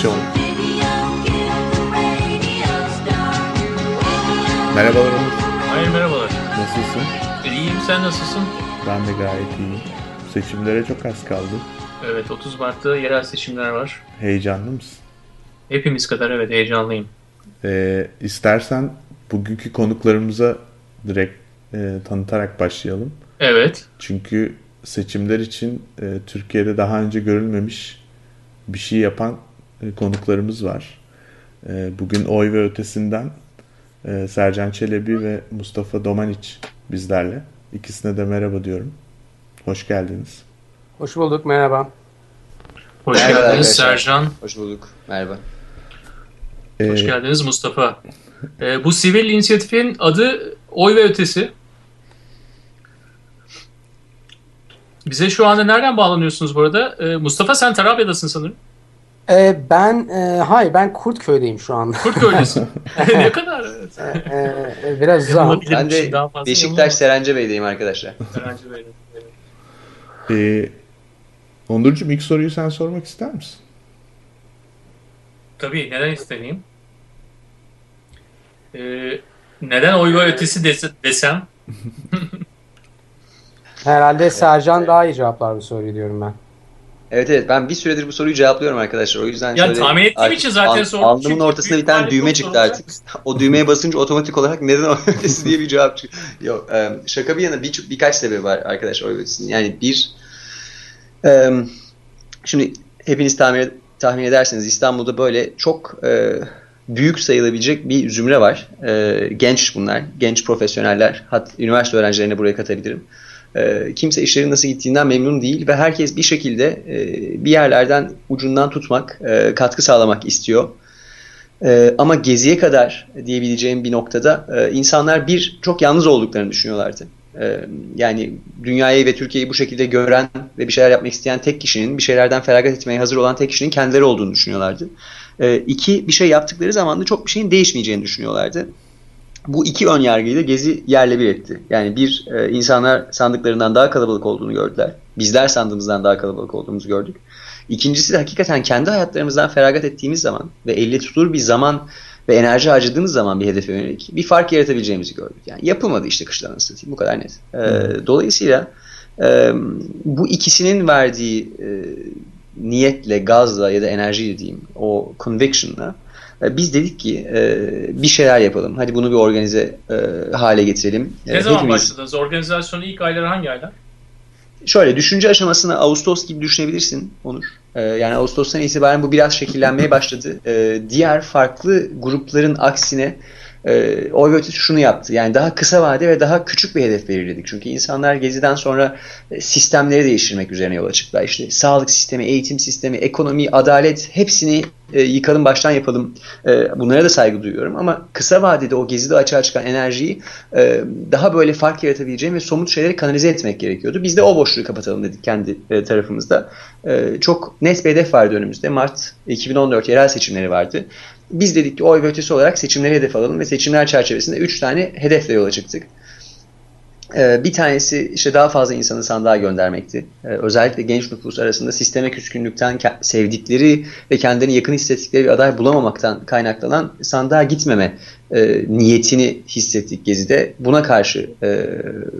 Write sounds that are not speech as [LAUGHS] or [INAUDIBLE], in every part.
Adaptasyon Merhabalar Onur. Hayır merhabalar. Nasılsın? İyiyim sen nasılsın? Ben de gayet iyiyim. Seçimlere çok az kaldı. Evet 30 Mart'ta yerel seçimler var. Heyecanlı mısın? Hepimiz kadar evet heyecanlıyım. Ee, istersen bugünkü konuklarımıza direkt e, tanıtarak başlayalım. Evet. Çünkü seçimler için e, Türkiye'de daha önce görülmemiş bir şey yapan e, konuklarımız var. E, bugün oy ve ötesinden e, Sercan Çelebi ve Mustafa Domaniç bizlerle. İkisine de merhaba diyorum. Hoş geldiniz. Hoş bulduk, merhaba. Hoş Merhaba geldiniz arkadaşlar. Sercan. Hoş bulduk. Merhaba. E, Hoş geldiniz Mustafa. Ee, bu sivil inisiyatifin adı Oy ve Ötesi. Bize şu anda nereden bağlanıyorsunuz bu arada? Ee, Mustafa sen Tarabya'dasın sanırım. Ee, ben, e, hayır ben Kurtköy'deyim şu anda. Kurtköy'desin. [LAUGHS] [LAUGHS] ne kadar? Evet. Ee, biraz uzak. Ben de daha fazla Beşiktaş Serence Bey'deyim arkadaşlar. [LAUGHS] yanılamam. Öğrenci beyler. e, Evet. Onurcuğum ilk soruyu sen sormak ister misin? Tabii neden istemeyeyim? Ee, neden oy ve ötesi des- desem? Herhalde Sercan daha iyi cevaplar bu soruyu diyorum ben. Evet evet ben bir süredir bu soruyu cevaplıyorum arkadaşlar. O yüzden Ya şöyle tahmin ettiğim için zaten sordum. Alnımın ortasında bir tane düğme çıktı artık. [LAUGHS] O düğmeye basınca otomatik olarak neden o [LAUGHS] ötesi diye bir cevap çıkıyor. Yok şaka bir yana bir, birkaç sebebi var arkadaşlar oy ötesinin. Yani bir şimdi hepiniz tahmin, tahmin edersiniz İstanbul'da böyle çok e, büyük sayılabilecek bir zümre var. E, genç bunlar. Genç profesyoneller. Hat, üniversite öğrencilerini buraya katabilirim. E, kimse işlerin nasıl gittiğinden memnun değil ve herkes bir şekilde e, bir yerlerden ucundan tutmak, e, katkı sağlamak istiyor. E, ama geziye kadar diyebileceğim bir noktada insanlar bir çok yalnız olduklarını düşünüyorlardı. Yani dünyayı ve Türkiye'yi bu şekilde gören ve bir şeyler yapmak isteyen tek kişinin, bir şeylerden feragat etmeye hazır olan tek kişinin kendileri olduğunu düşünüyorlardı. E, iki, bir şey yaptıkları zaman da çok bir şeyin değişmeyeceğini düşünüyorlardı. Bu iki ön yargıyı da Gezi yerle bir etti. Yani bir, e, insanlar sandıklarından daha kalabalık olduğunu gördüler. Bizler sandığımızdan daha kalabalık olduğumuzu gördük. İkincisi de hakikaten kendi hayatlarımızdan feragat ettiğimiz zaman ve elle tutulur bir zaman ve enerji harcadığımız zaman bir hedefe yönelik bir fark yaratabileceğimizi gördük. Yani yapılmadı işte kışların satayım bu kadar net. E, dolayısıyla e, bu ikisinin verdiği e, niyetle, gazla ya da enerjiyle diyeyim o conviction'la biz dedik ki e, bir şeyler yapalım. Hadi bunu bir organize e, hale getirelim. Ne E, zaman hepimiz- başladınız? Organizasyonun ilk ayları hangi aylar? Şöyle düşünce aşamasını Ağustos gibi düşünebilirsin Onur. Yani Ağustos'tan itibaren bu biraz şekillenmeye başladı. Diğer farklı grupların aksine e, oy ve şunu yaptı. Yani daha kısa vade ve daha küçük bir hedef belirledik. Çünkü insanlar geziden sonra e, sistemleri değiştirmek üzerine yola çıktılar. İşte sağlık sistemi, eğitim sistemi, ekonomi, adalet hepsini e, yıkalım baştan yapalım. E, bunlara da saygı duyuyorum ama kısa vadede o gezide açığa çıkan enerjiyi daha böyle fark yaratabileceğim ve somut şeyleri kanalize etmek gerekiyordu. Biz de o boşluğu kapatalım dedik kendi tarafımızda. Çok net bir hedef vardı önümüzde. Mart 2014 yerel seçimleri vardı. Biz dedik ki oy ve ötesi olarak seçimleri hedef alalım ve seçimler çerçevesinde 3 tane hedefle yola çıktık. Ee, Bir tanesi işte daha fazla insanı sandığa göndermekti. Ee, Özellikle genç nüfus arasında sisteme küskünlükten sevdikleri ve kendilerini yakın hissettikleri bir aday bulamamaktan kaynaklanan sandığa gitmeme e, niyetini hissettik Gezi'de. Buna karşı e,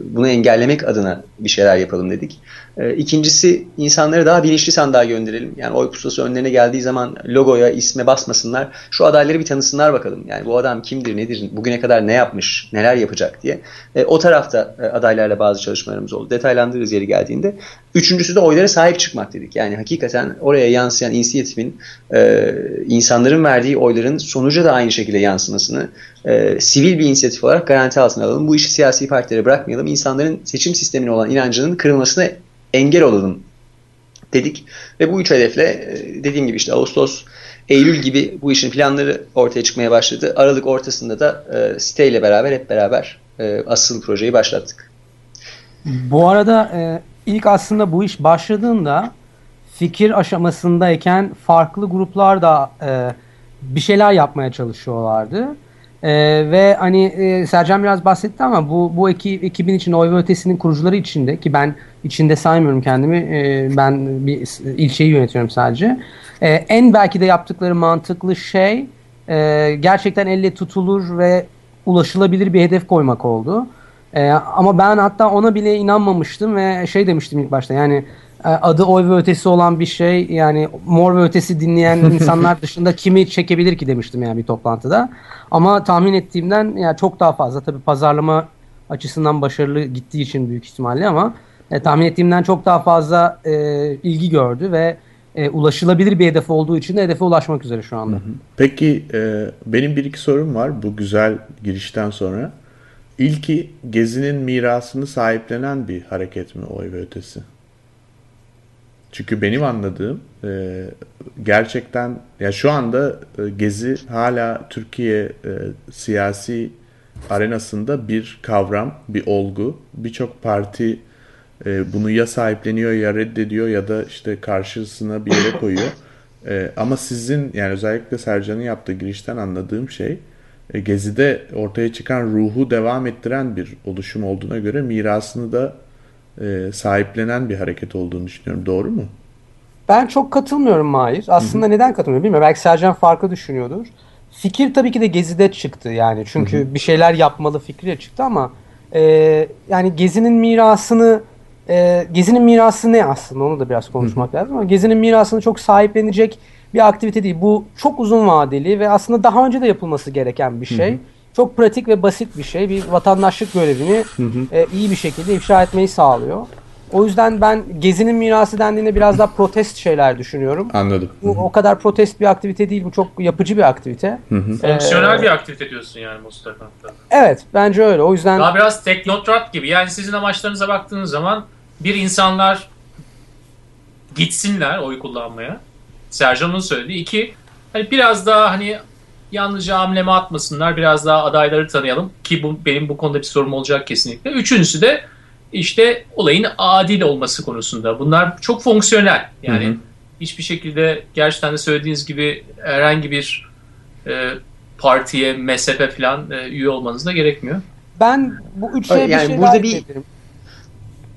bunu engellemek adına bir şeyler yapalım dedik. E, İkincisi insanları daha bilinçli sandığa gönderelim. Yani oy pusulası önlerine geldiği zaman logoya, isme basmasınlar. Şu adayları bir tanısınlar bakalım. Yani bu adam kimdir, nedir, bugüne kadar ne yapmış, neler yapacak diye. E, o tarafta e, adaylarla bazı çalışmalarımız oldu. Detaylandırırız yeri geldiğinde. Üçüncüsü de oylara sahip çıkmak dedik. Yani hakikaten oraya yansıyan inisiyatifin e, insanların verdiği oyların sonuca da aynı şekilde yansımasını e, sivil bir inisiyatif olarak garanti altına alalım. Bu işi siyasi partilere bırakmayalım. İnsanların seçim sistemine olan inancının kırılmasına engel olalım dedik. Ve bu üç hedefle e, dediğim gibi işte Ağustos, Eylül gibi bu işin planları ortaya çıkmaya başladı. Aralık ortasında da e, siteyle beraber hep beraber e, asıl projeyi başlattık. Bu arada e, ilk aslında bu iş başladığında fikir aşamasındayken farklı gruplar da e, bir şeyler yapmaya çalışıyorlardı. E, ve hani e, Sercan biraz bahsetti ama bu bu ekip, ekibin içinde Oy ve Ötesi'nin kurucuları içinde ki ben içinde saymıyorum kendimi. E, ben bir ilçeyi yönetiyorum sadece. E, en belki de yaptıkları mantıklı şey e, gerçekten elle tutulur ve ulaşılabilir bir hedef koymak oldu. E, ama ben hatta ona bile inanmamıştım ve şey demiştim ilk başta yani adı oy ve ötesi olan bir şey yani mor ve ötesi dinleyen [LAUGHS] insanlar dışında kimi çekebilir ki demiştim yani bir toplantıda. Ama tahmin ettiğimden yani çok daha fazla tabii pazarlama açısından başarılı gittiği için büyük ihtimalle ama e, tahmin ettiğimden çok daha fazla e, ilgi gördü ve e, ulaşılabilir bir hedef olduğu için de hedefe ulaşmak üzere şu anda. Peki e, benim bir iki sorum var bu güzel girişten sonra. İlki Gezi'nin mirasını sahiplenen bir hareket mi oy ve ötesi? Çünkü benim anladığım e, gerçekten ya şu anda e, Gezi hala Türkiye e, siyasi arenasında bir kavram, bir olgu. Birçok parti e, bunu ya sahipleniyor ya reddediyor ya da işte karşısına bir yere koyuyor. E, ama sizin yani özellikle Sercan'ın yaptığı girişten anladığım şey e, Gezi'de ortaya çıkan ruhu devam ettiren bir oluşum olduğuna göre mirasını da e, sahiplenen bir hareket olduğunu düşünüyorum. Doğru mu? Ben çok katılmıyorum Mahir. Aslında Hı-hı. neden katılmıyorum bilmiyorum. Belki Sercan farklı düşünüyordur. Fikir tabii ki de Gezi'de çıktı yani. Çünkü Hı-hı. bir şeyler yapmalı fikriyle çıktı ama e, yani Gezi'nin mirasını e, Gezi'nin mirası ne aslında onu da biraz konuşmak Hı. lazım ama Gezi'nin mirasını çok sahiplenecek bir aktivite değil. Bu çok uzun vadeli ve aslında daha önce de yapılması gereken bir şey. Hı. Çok pratik ve basit bir şey. Bir vatandaşlık görevini E, iyi bir şekilde ifşa etmeyi sağlıyor. O yüzden ben Gezi'nin mirası dendiğinde biraz daha protest şeyler düşünüyorum. Anladım. Bu o kadar protest bir aktivite değil. Bu çok yapıcı bir aktivite. Fonksiyonel ee, bir aktivite diyorsun yani Mustafa. Evet bence öyle. O yüzden... Daha biraz teknokrat gibi. Yani sizin amaçlarınıza baktığınız zaman bir insanlar gitsinler oy kullanmaya. Sercan'ın söylediği. iki hani biraz daha hani yalnızca hamleme atmasınlar. Biraz daha adayları tanıyalım. Ki bu, benim bu konuda bir sorum olacak kesinlikle. Üçüncüsü de işte olayın adil olması konusunda. Bunlar çok fonksiyonel. Yani hı hı. hiçbir şekilde gerçekten de söylediğiniz gibi herhangi bir e, partiye, mezhebe falan e, üye olmanız da gerekmiyor. Ben bu üç şeye yani bir şey burada bir ederim.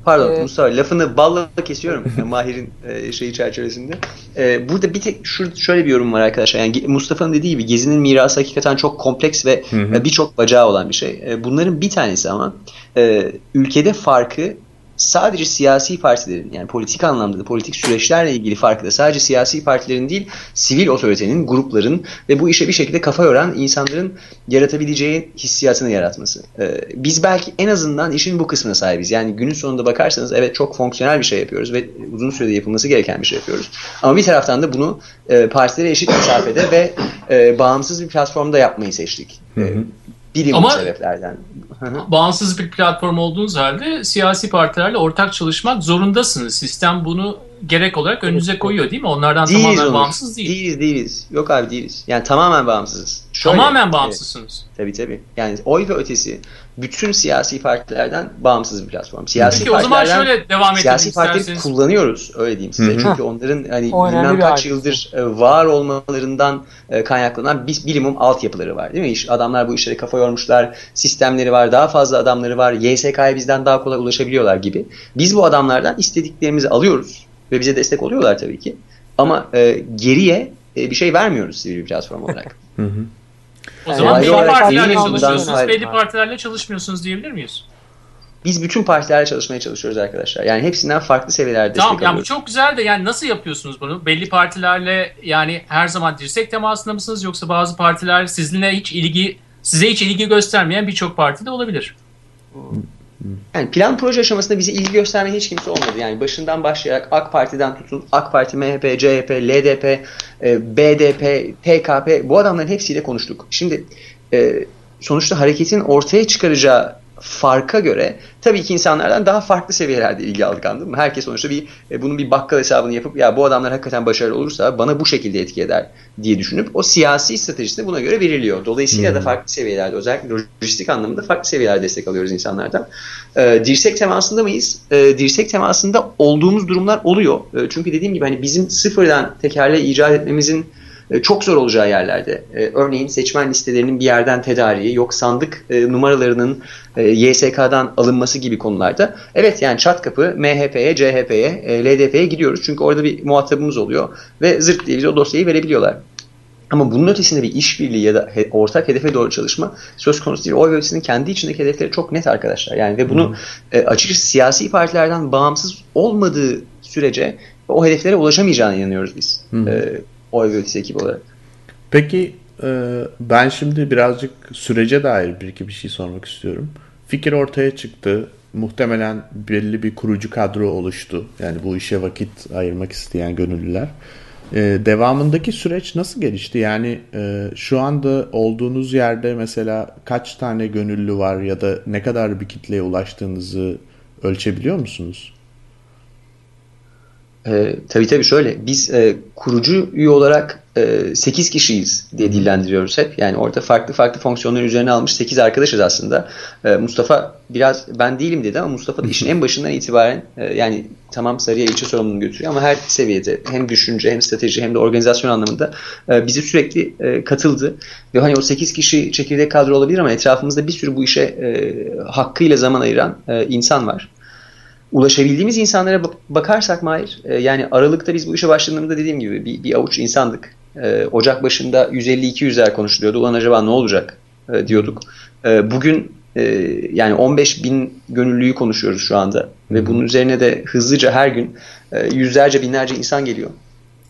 Pardon ee, Mustafa lafını balla kesiyorum Mahir'in e, şeyi çerçevesinde. E, burada bir tek şu, şöyle bir yorum var arkadaşlar. Yani Mustafa'nın dediği gibi Gezi'nin mirası hakikaten çok kompleks ve e, birçok bacağı olan bir şey. E, bunların bir tanesi ama e, ülkede farkı sadece siyasi partilerin yani politik anlamda da politik süreçlerle ilgili farkı da sadece siyasi partilerin değil sivil otoritenin, grupların ve bu işe bir şekilde kafa yoran insanların yaratabileceği hissiyatını yaratması. Ee, biz belki en azından işin bu kısmına sahibiz. Yani günün sonunda bakarsanız evet çok fonksiyonel bir şey yapıyoruz ve uzun sürede yapılması gereken bir şey yapıyoruz. Ama bir taraftan da bunu e, partilere eşit mesafede ve e, bağımsız bir platformda yapmayı seçtik. Hı hı. Bilim Ama sebeplerden. bağımsız bir platform olduğunuz halde siyasi partilerle ortak çalışmak zorundasınız. Sistem bunu gerek olarak önünüze koyuyor değil mi? Onlardan değiliz tamamen olur. bağımsız değil. Değiliz değiliz. Yok abi değiliz. Yani tamamen bağımsızız. Şöyle, tamamen bağımsızsınız. Evet, tabii tabii. Yani oy ve ötesi bütün siyasi partilerden bağımsız bir platform. Siyasi Peki o zaman şöyle devam edelim Siyasi partileri kullanıyoruz öyle diyeyim size. Hı-hı. Çünkü onların hani bilmem kaç yıldır e, var olmalarından e, kaynaklanan bir bilimum altyapıları var değil mi? İş, adamlar bu işlere kafa yormuşlar. Sistemleri var. Daha fazla adamları var. YSK'ya bizden daha kolay ulaşabiliyorlar gibi. Biz bu adamlardan istediklerimizi alıyoruz ve bize destek oluyorlar tabii ki. Ama e, geriye e, bir şey vermiyoruz sivil bir platform olarak. Hı hı. O zaman belli partilerle çalışıyorsunuz, belli partilerle çalışmıyorsunuz diyebilir miyiz? Biz bütün partilerle çalışmaya çalışıyoruz arkadaşlar. Yani hepsinden farklı seviyelerde destek tamam, alıyoruz. Yani bu çok güzel de yani nasıl yapıyorsunuz bunu? Belli partilerle yani her zaman dirsek temasında mısınız yoksa bazı partiler sizinle hiç ilgi size hiç ilgi göstermeyen birçok parti de olabilir. Yani plan proje aşamasında bize ilgi göstermeyen hiç kimse olmadı. Yani başından başlayarak AK Parti'den tutun, AK Parti, MHP, CHP, LDP, e, BDP, PKP bu adamların hepsiyle konuştuk. Şimdi e, sonuçta hareketin ortaya çıkaracağı farka göre tabii ki insanlardan daha farklı seviyelerde ilgi aldık anladın mı? Herkes sonuçta bir e, bunun bir bakkal hesabını yapıp ya bu adamlar hakikaten başarılı olursa bana bu şekilde etki eder diye düşünüp o siyasi stratejisi de buna göre veriliyor. Dolayısıyla hmm. da farklı seviyelerde özellikle lojistik anlamında farklı seviyelerde destek alıyoruz insanlardan. E, dirsek temasında mıyız? E, dirsek temasında olduğumuz durumlar oluyor. E, çünkü dediğim gibi hani bizim sıfırdan tekerle icat etmemizin çok zor olacağı yerlerde. E, örneğin seçmen listelerinin bir yerden tedariği, yok sandık e, numaralarının e, YSK'dan alınması gibi konularda. Evet yani çat kapı MHP'ye, CHP'ye, e, LDP'ye gidiyoruz. Çünkü orada bir muhatabımız oluyor ve zırt diye bize o dosyayı verebiliyorlar. Ama bunun ötesinde bir işbirliği ya da he, ortak hedefe doğru çalışma söz konusu değil. Oy bölgesinin kendi içindeki hedefleri çok net arkadaşlar. Yani ve bunu e, açıkçası siyasi partilerden bağımsız olmadığı sürece o hedeflere ulaşamayacağına inanıyoruz biz. E, oy bölgesi ekibi olarak. Peki e, ben şimdi birazcık sürece dair bir iki bir şey sormak istiyorum. Fikir ortaya çıktı. Muhtemelen belli bir kurucu kadro oluştu. Yani bu işe vakit ayırmak isteyen gönüllüler. Ee, devamındaki süreç nasıl gelişti? Yani e, şu anda olduğunuz yerde mesela kaç tane gönüllü var ya da ne kadar bir kitleye ulaştığınızı ölçebiliyor musunuz? E, tabii tabii şöyle biz e, kurucu üye olarak e, 8 kişiyiz diye dillendiriyoruz hep. Yani orada farklı farklı fonksiyonları üzerine almış 8 arkadaşız aslında. E, Mustafa biraz ben değilim dedi ama Mustafa da işin en başından itibaren e, yani tamam Sarıya ilçe sorumluluğunu götürüyor ama her seviyede hem düşünce hem strateji hem de organizasyon anlamında e, bizi sürekli e, katıldı. Ve hani o 8 kişi çekirdek kadro olabilir ama etrafımızda bir sürü bu işe e, hakkıyla zaman ayıran e, insan var ulaşabildiğimiz insanlara bakarsak Mahir, e, yani Aralık'ta biz bu işe başladığımızda dediğim gibi bir, bir avuç insandık. E, Ocak başında 150-200'ler konuşuluyordu. Ulan acaba ne olacak e, diyorduk. E, bugün e, yani 15 bin gönüllüyü konuşuyoruz şu anda. Ve bunun üzerine de hızlıca her gün e, yüzlerce binlerce insan geliyor.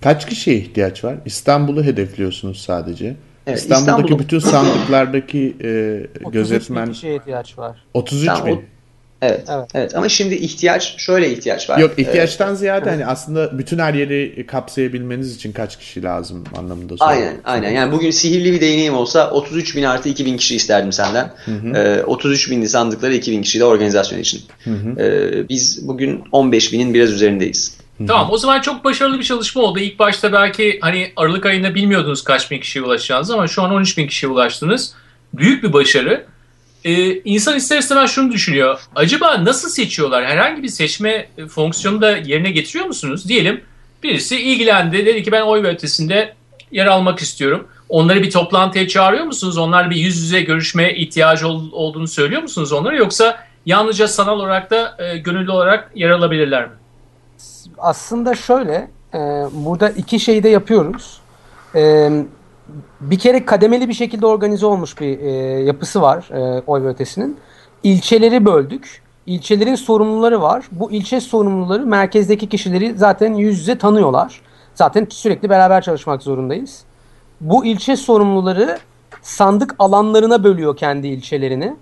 Kaç kişiye ihtiyaç var? İstanbul'u hedefliyorsunuz sadece. Evet, İstanbul'daki İstanbul bütün sandıklardaki e, gözetmen... 33 kişiye ihtiyaç var. 33 tamam, bin. Evet, evet. Evet. Ama şimdi ihtiyaç şöyle ihtiyaç var. Yok ihtiyaçtan ee, ziyade hani aslında bütün her yeri kapsayabilmeniz için kaç kişi lazım anlamında soruyorum. Aynen, aynen. Yani bugün sihirli bir değneğim olsa 33 bin artı 2000 kişi isterdim senden. Hı hı. Ee, 33 binli sandıkları 2000 kişi de organizasyon için. Hı hı. Ee, biz bugün 15 binin biraz üzerindeyiz. Tamam o zaman çok başarılı bir çalışma oldu. İlk başta belki hani Aralık ayında bilmiyordunuz kaç bin kişiye ulaşacağınızı ama şu an 13 bin kişiye ulaştınız. Büyük bir başarı e, insan ister istemez şunu düşünüyor. Acaba nasıl seçiyorlar? Herhangi bir seçme fonksiyonu da yerine getiriyor musunuz? Diyelim birisi ilgilendi. Dedi ki ben oy ve ötesinde yer almak istiyorum. Onları bir toplantıya çağırıyor musunuz? Onlar bir yüz yüze görüşmeye ihtiyacı ol, olduğunu söylüyor musunuz onlara? Yoksa yalnızca sanal olarak da e, gönüllü olarak yer alabilirler mi? Aslında şöyle, e, burada iki şeyi de yapıyoruz. E, bir kere kademeli bir şekilde organize olmuş bir e, yapısı var e, oy ve ötesinin. İlçeleri böldük. İlçelerin sorumluları var. Bu ilçe sorumluları merkezdeki kişileri zaten yüz yüze tanıyorlar. Zaten sürekli beraber çalışmak zorundayız. Bu ilçe sorumluları sandık alanlarına bölüyor kendi ilçelerini.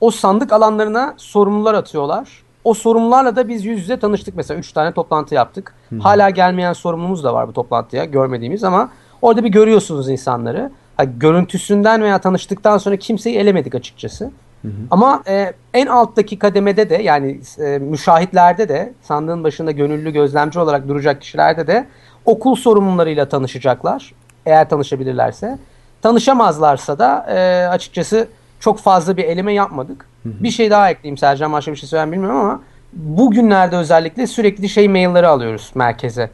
O sandık alanlarına sorumlular atıyorlar. O sorumlularla da biz yüz yüze tanıştık. Mesela 3 tane toplantı yaptık. Hı. Hala gelmeyen sorumlumuz da var bu toplantıya görmediğimiz ama Orada bir görüyorsunuz insanları. Ha, görüntüsünden veya tanıştıktan sonra kimseyi elemedik açıkçası. Hı hı. Ama e, en alttaki kademede de yani e, müşahitlerde de sandığın başında gönüllü gözlemci olarak duracak kişilerde de okul sorumlularıyla tanışacaklar. Eğer tanışabilirlerse. Tanışamazlarsa da e, açıkçası çok fazla bir eleme yapmadık. Hı hı. Bir şey daha ekleyeyim Sercan başka bir şey söyleyen bilmiyorum ama bugünlerde özellikle sürekli şey mailleri alıyoruz merkeze.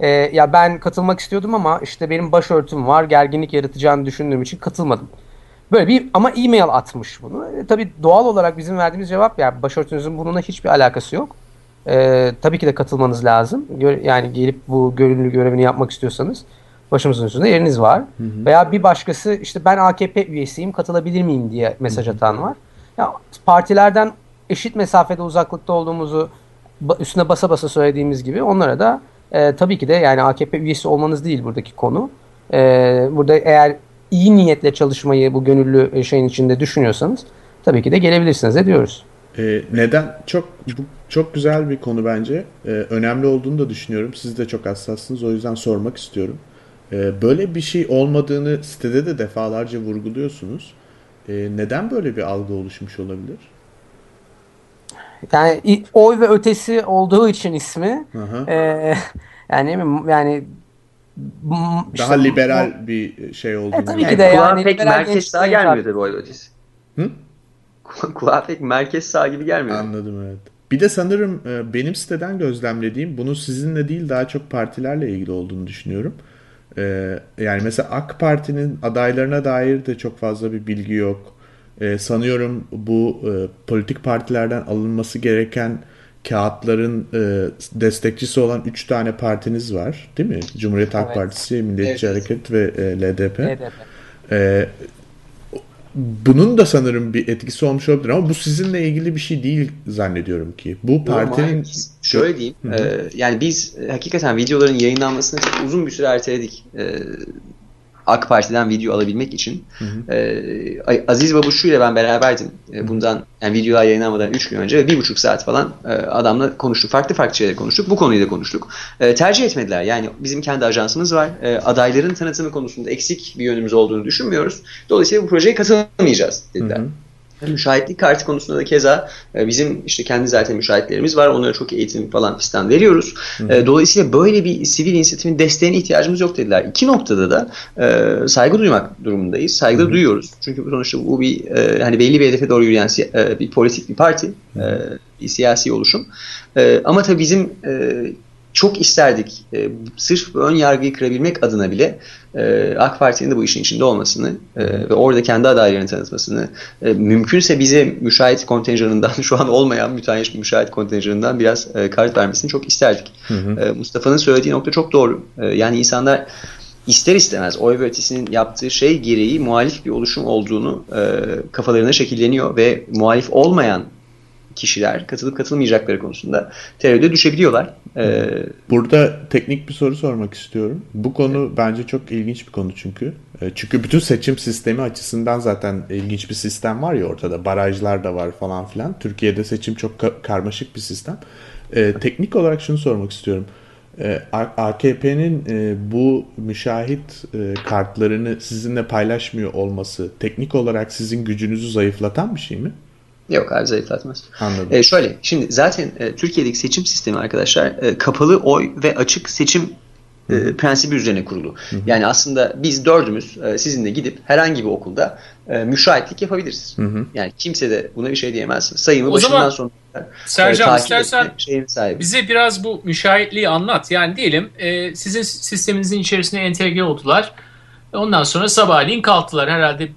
E, ya ben katılmak istiyordum ama işte benim başörtüm var gerginlik yaratacağını düşündüğüm için katılmadım. Böyle bir ama e-mail atmış bunu. E, tabii doğal olarak bizim verdiğimiz cevap yani başörtünüzün bununla hiçbir alakası yok. E, tabii ki de katılmanız lazım. Gör, yani gelip bu gönüllü görevini yapmak istiyorsanız başımızın üstünde yeriniz var. Hı hı. Veya bir başkası işte ben AKP üyesiyim katılabilir miyim diye mesaj atan var. Ya partilerden eşit mesafede uzaklıkta olduğumuzu üstüne basa basa söylediğimiz gibi onlara da e, tabii ki de yani AKP üyesi olmanız değil buradaki konu. E, burada eğer iyi niyetle çalışmayı bu gönüllü şeyin içinde düşünüyorsanız tabii ki de gelebilirsiniz de diyoruz. E, neden? Çok çok güzel bir konu bence. E, önemli olduğunu da düşünüyorum. Siz de çok hassassınız. O yüzden sormak istiyorum. E, böyle bir şey olmadığını sitede de defalarca vurguluyorsunuz. E, neden böyle bir algı oluşmuş olabilir? Yani oy ve ötesi olduğu için ismi. E, yani yani işte, daha liberal bu, bir şey olduğunu. E, tabii ki de yani. pek merkez sağ gelmiyor tabii oy ve ötesi. Hı? Kulağa pek merkez sağ gibi gelmiyor. Anladım evet. Bir de sanırım e, benim siteden gözlemlediğim bunu sizinle değil daha çok partilerle ilgili olduğunu düşünüyorum. Ee, yani mesela AK Parti'nin adaylarına dair de çok fazla bir bilgi yok. Ee, sanıyorum bu e, politik partilerden alınması gereken kağıtların e, destekçisi olan 3 tane partiniz var değil mi? Cumhuriyet Halk Evet. Partisi, Milliyetçi Evet. Hareket ve e, LDP. HDP. Ee, bunun da sanırım bir etkisi olmuş olabilir ama bu sizinle ilgili bir şey değil zannediyorum ki. Bu partinin Biz şöyle diyeyim. e, yani biz e, hakikaten videoların yayınlanmasını çok uzun bir süre erteledik. E, AK Parti'den video alabilmek için. E, Aziz Babuşçu ile ben beraberdim. E, bundan yani videolar yayınlanmadan 3 gün önce ve bir buçuk saat falan e, adamla konuştuk. Farklı farklı şeyler konuştuk. Bu konuyu da konuştuk. E, tercih etmediler. Yani bizim kendi ajansımız var. E, adayların tanıtımı konusunda eksik bir yönümüz olduğunu düşünmüyoruz. Dolayısıyla bu projeye katılamayacağız dediler. Hı hı. Müşahitlik kartı konusunda da keza e, bizim işte kendi zaten müşahitlerimiz var. Onlara çok eğitim falan fistan veriyoruz. E, Dolayısıyla böyle bir sivil inisiyatifin desteğine ihtiyacımız yok dediler. İki noktada da e, saygı duymak durumundayız. Saygı da duyuyoruz. Çünkü sonuçta bu bir e, hani belli bir hedefe doğru yürüyen e, bir politik bir parti, e, bir siyasi oluşum. E, ama tabii bizim e, çok isterdik e, sırf ön yargıyı kırabilmek adına bile e, AK Parti'nin de bu işin içinde olmasını e, ve orada kendi adaylarını tanıtmasını e, mümkünse bize müşahit kontenjanından [LAUGHS] şu an olmayan müteahhit müşahit kontenjanından biraz e, kart vermesini çok isterdik. E, Mustafa'nın söylediği nokta çok doğru. E, yani insanlar ister istemez oy ve ötesinin yaptığı şey gereği muhalif bir oluşum olduğunu e, kafalarına şekilleniyor ve muhalif olmayan kişiler katılıp katılmayacakları konusunda tereddüde düşebiliyorlar. E, Burada teknik bir soru sormak istiyorum. Bu konu bence çok ilginç bir konu çünkü. E, Çünkü bütün seçim sistemi açısından zaten ilginç bir sistem var ya ortada. Barajlar da var falan filan. Türkiye'de seçim çok ka- karmaşık bir sistem. E, teknik olarak şunu sormak istiyorum. E, A- AKP'nin e, bu müşahit e, kartlarını sizinle paylaşmıyor olması teknik olarak sizin gücünüzü zayıflatan bir şey mi? Yok abi zayıflatmaz. Anladım. E, şöyle şimdi zaten e, Türkiye'deki seçim sistemi arkadaşlar e, kapalı oy ve açık seçim e, prensibi üzerine kurulu. Yani aslında biz dördümüz e, sizinle gidip herhangi bir okulda e, müşahitlik yapabiliriz. Yani kimse de buna bir şey diyemez. Sayımı O başından sonuna kadar, Sercan, e, istersen etme şeyine sahibi. Bize biraz bu müşahitliği anlat. Yani diyelim e, sizin sisteminizin içerisine entegre oldular. Ondan sonra sabahleyin kalktılar. Herhalde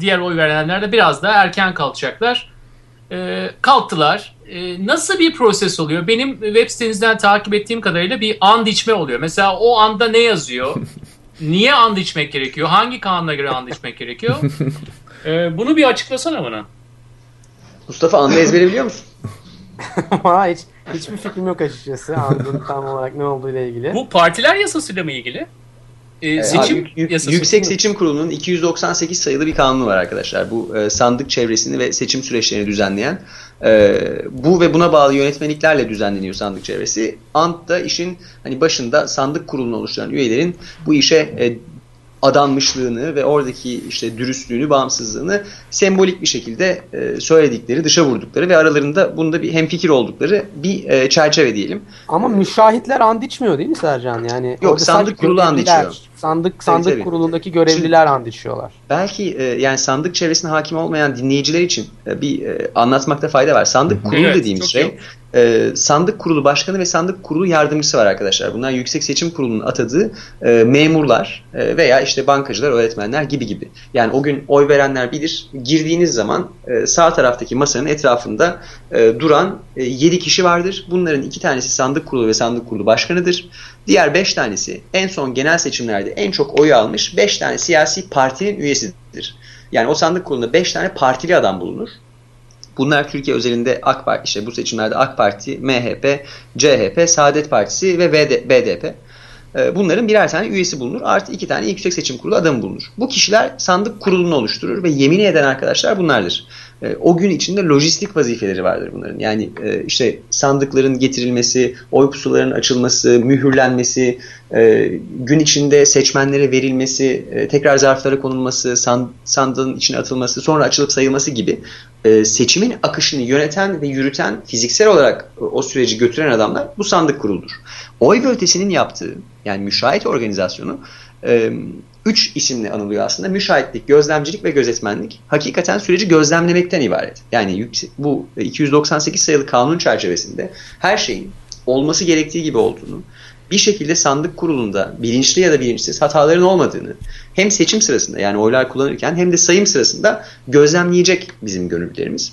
diğer oy verenler de biraz daha erken kalkacaklar. E, kalktılar. E, nasıl bir proses oluyor? Benim web sitenizden takip ettiğim kadarıyla bir and içme oluyor. Mesela o anda ne yazıyor? [LAUGHS] Niye and içmek gerekiyor? Hangi kanuna göre and içmek gerekiyor? [LAUGHS] E, bunu bir açıklasana bana. Mustafa anla ezbere biliyor musun? [LAUGHS] Ama hiç hiçbir fikrim yok açıkçası. Andın tam olarak ne olduğu ile ilgili. Bu partiler yasasıyla mı ilgili? E, E, seçim abi, Yük- yasası. Yüksek Seçim Kurulu'nun 298 sayılı bir kanunu var arkadaşlar. Bu e, sandık çevresini ve seçim süreçlerini düzenleyen e, bu ve buna bağlı yönetmeliklerle düzenleniyor sandık çevresi. Ant da işin hani başında sandık kurulunu oluşturan üyelerin bu işe e, adanmışlığını ve oradaki işte dürüstlüğünü, bağımsızlığını sembolik bir şekilde e, söyledikleri, dışa vurdukları ve aralarında bunda bir hemfikir oldukları bir e, çerçeve diyelim. Ama müşahitler and içmiyor değil mi Sercan? Yani Yok, sandık kurulu and içiyor. Sandık sandık tabii. kurulundaki görevliler and içiyorlar. Belki e, yani sandık çevresine hakim olmayan dinleyiciler için e, bir e, anlatmakta fayda var. Sandık kurulu Evet, dediğimiz şey iyi. e, sandık kurulu başkanı ve sandık kurulu yardımcısı var arkadaşlar. Bunlar Yüksek Seçim Kurulu'nun atadığı e, memurlar e, veya işte bankacılar, öğretmenler gibi gibi. Yani o gün oy verenler bilir. Girdiğiniz zaman e, sağ taraftaki masanın etrafında e, duran e, 7 kişi vardır. Bunların iki tanesi sandık kurulu ve sandık kurulu başkanıdır. Diğer 5 tanesi en son genel seçimlerde en çok oyu almış 5 tane siyasi partinin üyesidir. Yani o sandık kurulunda 5 tane partili adam bulunur. Bunlar Türkiye özelinde AK Parti, işte bu seçimlerde AK Parti, MHP, CHP, Saadet Partisi ve BDP. Ee, Bunların birer tane üyesi bulunur. Artı iki tane Yüksek Seçim Kurulu adamı bulunur. Bu kişiler sandık kurulunu oluşturur ve yemin eden arkadaşlar bunlardır. Ee, O gün içinde lojistik vazifeleri vardır bunların. Yani e, işte sandıkların getirilmesi, oy pusularının açılması, mühürlenmesi, e, gün içinde seçmenlere verilmesi, e, tekrar zarflara konulması, san- sandığın içine atılması, sonra açılıp sayılması gibi e, seçimin akışını yöneten ve yürüten, fiziksel olarak o süreci götüren adamlar bu sandık kuruludur. Oy ve ötesinin yaptığı, yani müşahit organizasyonu e, üç isimle anılıyor aslında. Müşahitlik, gözlemcilik ve gözetmenlik. Hakikaten süreci gözlemlemekten ibaret. Yani bu 298 sayılı kanun çerçevesinde her şeyin olması gerektiği gibi olduğunu, bir şekilde sandık kurulunda bilinçli ya da bilinçsiz hataların olmadığını hem seçim sırasında yani oylar kullanırken hem de sayım sırasında gözlemleyecek bizim gönüllülerimiz.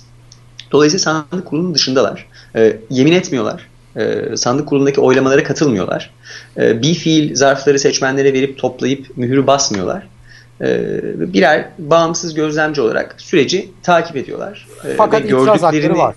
Dolayısıyla sandık kurulunun dışındalar. E, yemin etmiyorlar. E, sandık kurulundaki oylamalara katılmıyorlar. E, bir fiil zarfları seçmenlere verip toplayıp mühürü basmıyorlar. E, birer bağımsız gözlemci olarak süreci takip ediyorlar. E, Fakat itiraz hakları var.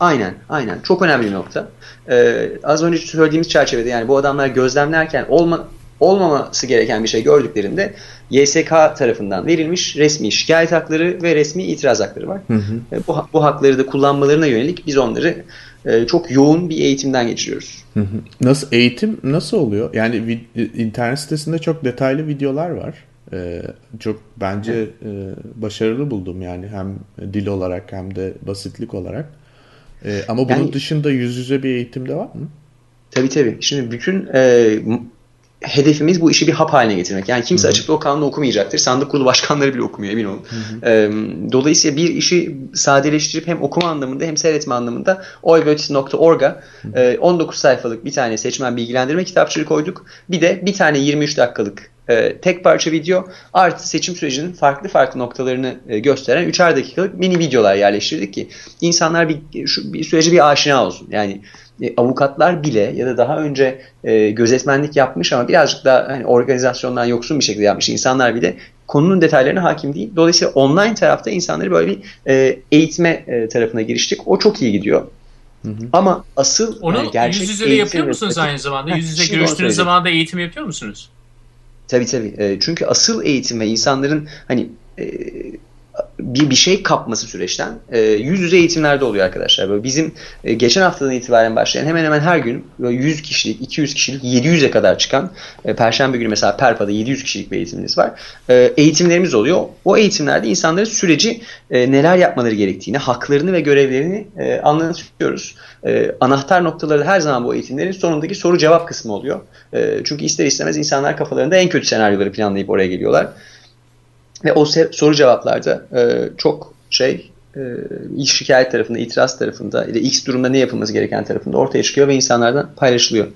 Aynen, aynen. Çok önemli bir nokta. Ee, az önce söylediğimiz çerçevede yani bu adamlar gözlemlerken olma, olmaması gereken bir şey gördüklerinde YSK tarafından verilmiş resmi şikayet hakları ve resmi itiraz hakları var. Hı hı. Bu, bu hakları da kullanmalarına yönelik biz onları e, çok yoğun bir eğitimden geçiriyoruz. Hı hı. Nasıl eğitim nasıl oluyor? Yani internet sitesinde çok detaylı videolar var. Ee, çok bence e, başarılı buldum yani hem dil olarak hem de basitlik olarak. Ee, ama bunun yani, dışında yüz yüze bir eğitim de var mı? Tabii tabii. Şimdi bütün e, hedefimiz bu işi bir hap haline getirmek. Yani kimse Hı-hı. açıp o kanunu okumayacaktır. Sandık kurulu başkanları bile okumuyor emin olun. E, dolayısıyla bir işi sadeleştirip hem okuma anlamında hem seyretme anlamında oyvotes.org'a e, 19 sayfalık bir tane seçmen bilgilendirme kitapçığı koyduk. Bir de bir tane 23 dakikalık e, tek parça video artı seçim sürecinin farklı farklı noktalarını e, gösteren üçer dakikalık mini videolar yerleştirdik ki insanlar bir, şu, bir sürece bir aşina olsun. Yani e, avukatlar bile ya da daha önce e, gözetmenlik yapmış ama birazcık daha hani organizasyondan yoksun bir şekilde yapmış insanlar bile konunun detaylarına hakim değil. Dolayısıyla online tarafta insanları böyle bir e, eğitme e, tarafına giriştik. O çok iyi gidiyor. Hı hı. Ama asıl onu yani gerçek yüz yüze de yapıyor musunuz aynı zamanda? [LAUGHS] Yüz yüze görüştüğünüz zaman da eğitim yapıyor musunuz? Tabii tabii. E, çünkü asıl eğitim ve insanların hani e, bir bir şey kapması süreçten e, yüz yüze eğitimlerde oluyor arkadaşlar. Böyle bizim e, geçen haftadan itibaren başlayan hemen hemen her gün 100 kişilik, 200 kişilik, 700'e kadar çıkan e, Perşembe günü mesela Perpa'da 700 kişilik bir eğitimimiz var. E, eğitimlerimiz oluyor. O eğitimlerde insanlara süreci e, neler yapmaları gerektiğini, haklarını ve görevlerini e, anlatıyoruz. E, anahtar noktaları her zaman bu eğitimlerin sonundaki soru cevap kısmı oluyor. E, çünkü ister istemez insanlar kafalarında en kötü senaryoları planlayıp oraya geliyorlar. Ve o soru cevaplarda e, çok şey e, şikayet tarafında, itiraz tarafında ya da X durumda ne yapılması gereken tarafında ortaya çıkıyor ve insanlardan paylaşılıyor.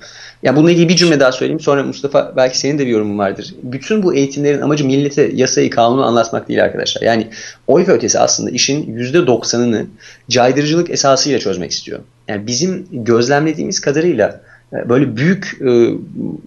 Yani bununla ilgili bir cümle daha söyleyeyim. Sonra Mustafa belki senin de bir yorumun vardır. Bütün bu eğitimlerin amacı millete yasayı, kanunu anlatmak değil arkadaşlar. Yani oy ve ötesi aslında işin %90'ını caydırıcılık esasıyla çözmek istiyor. Yani bizim gözlemlediğimiz kadarıyla e, böyle büyük e,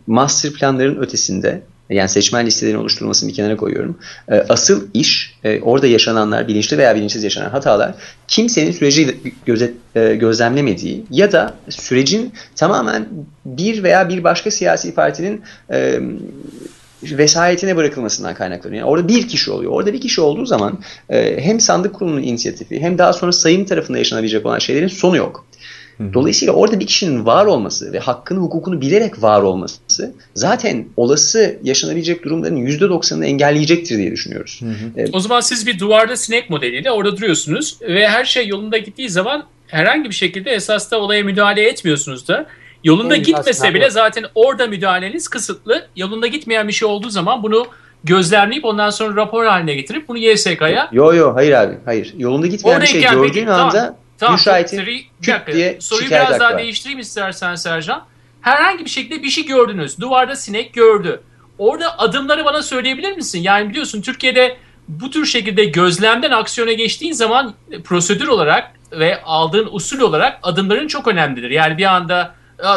master planların ötesinde yani seçmen listelerini oluşturulmasını bir kenara koyuyorum. E, asıl iş e, orada yaşananlar, bilinçli veya bilinçsiz yaşanan hatalar kimsenin süreci gözet, e, gözlemlemediği ya da sürecin tamamen bir veya bir başka siyasi partinin e, vesayetine bırakılmasından kaynaklanıyor. Yani orada bir kişi oluyor. Orada bir kişi olduğu zaman hem sandık kurulunun inisiyatifi hem daha sonra sayım tarafında yaşanabilecek olan şeylerin sonu yok. Dolayısıyla orada bir kişinin var olması ve hakkını hukukunu bilerek var olması zaten olası yaşanabilecek durumların %90'ını engelleyecektir diye düşünüyoruz. Hı hı. Ee, o zaman siz bir duvarda sinek modeliyle orada duruyorsunuz ve her şey yolunda gittiği zaman herhangi bir şekilde esasda olaya müdahale etmiyorsunuz da. Yolunda en gitmese bile zaten orada müdahaleniz kısıtlı. Yolunda gitmeyen bir şey olduğu zaman bunu gözlemleyip ondan sonra rapor haline getirip bunu YSK'ya... Yo yo hayır abi hayır. Yolunda gitmeyen bir şey gördüğün anda tamam. Tamam, Müşahitin küt dakika, diye Soruyu biraz daha var. değiştireyim istersen Sercan. Herhangi bir şekilde bir şey gördünüz. Duvarda sinek gördü. Orada adımları bana söyleyebilir misin? Yani biliyorsun Türkiye'de bu tür şekilde gözlemden aksiyona geçtiğin zaman prosedür olarak ve aldığın usul olarak adımların çok önemlidir. Yani bir anda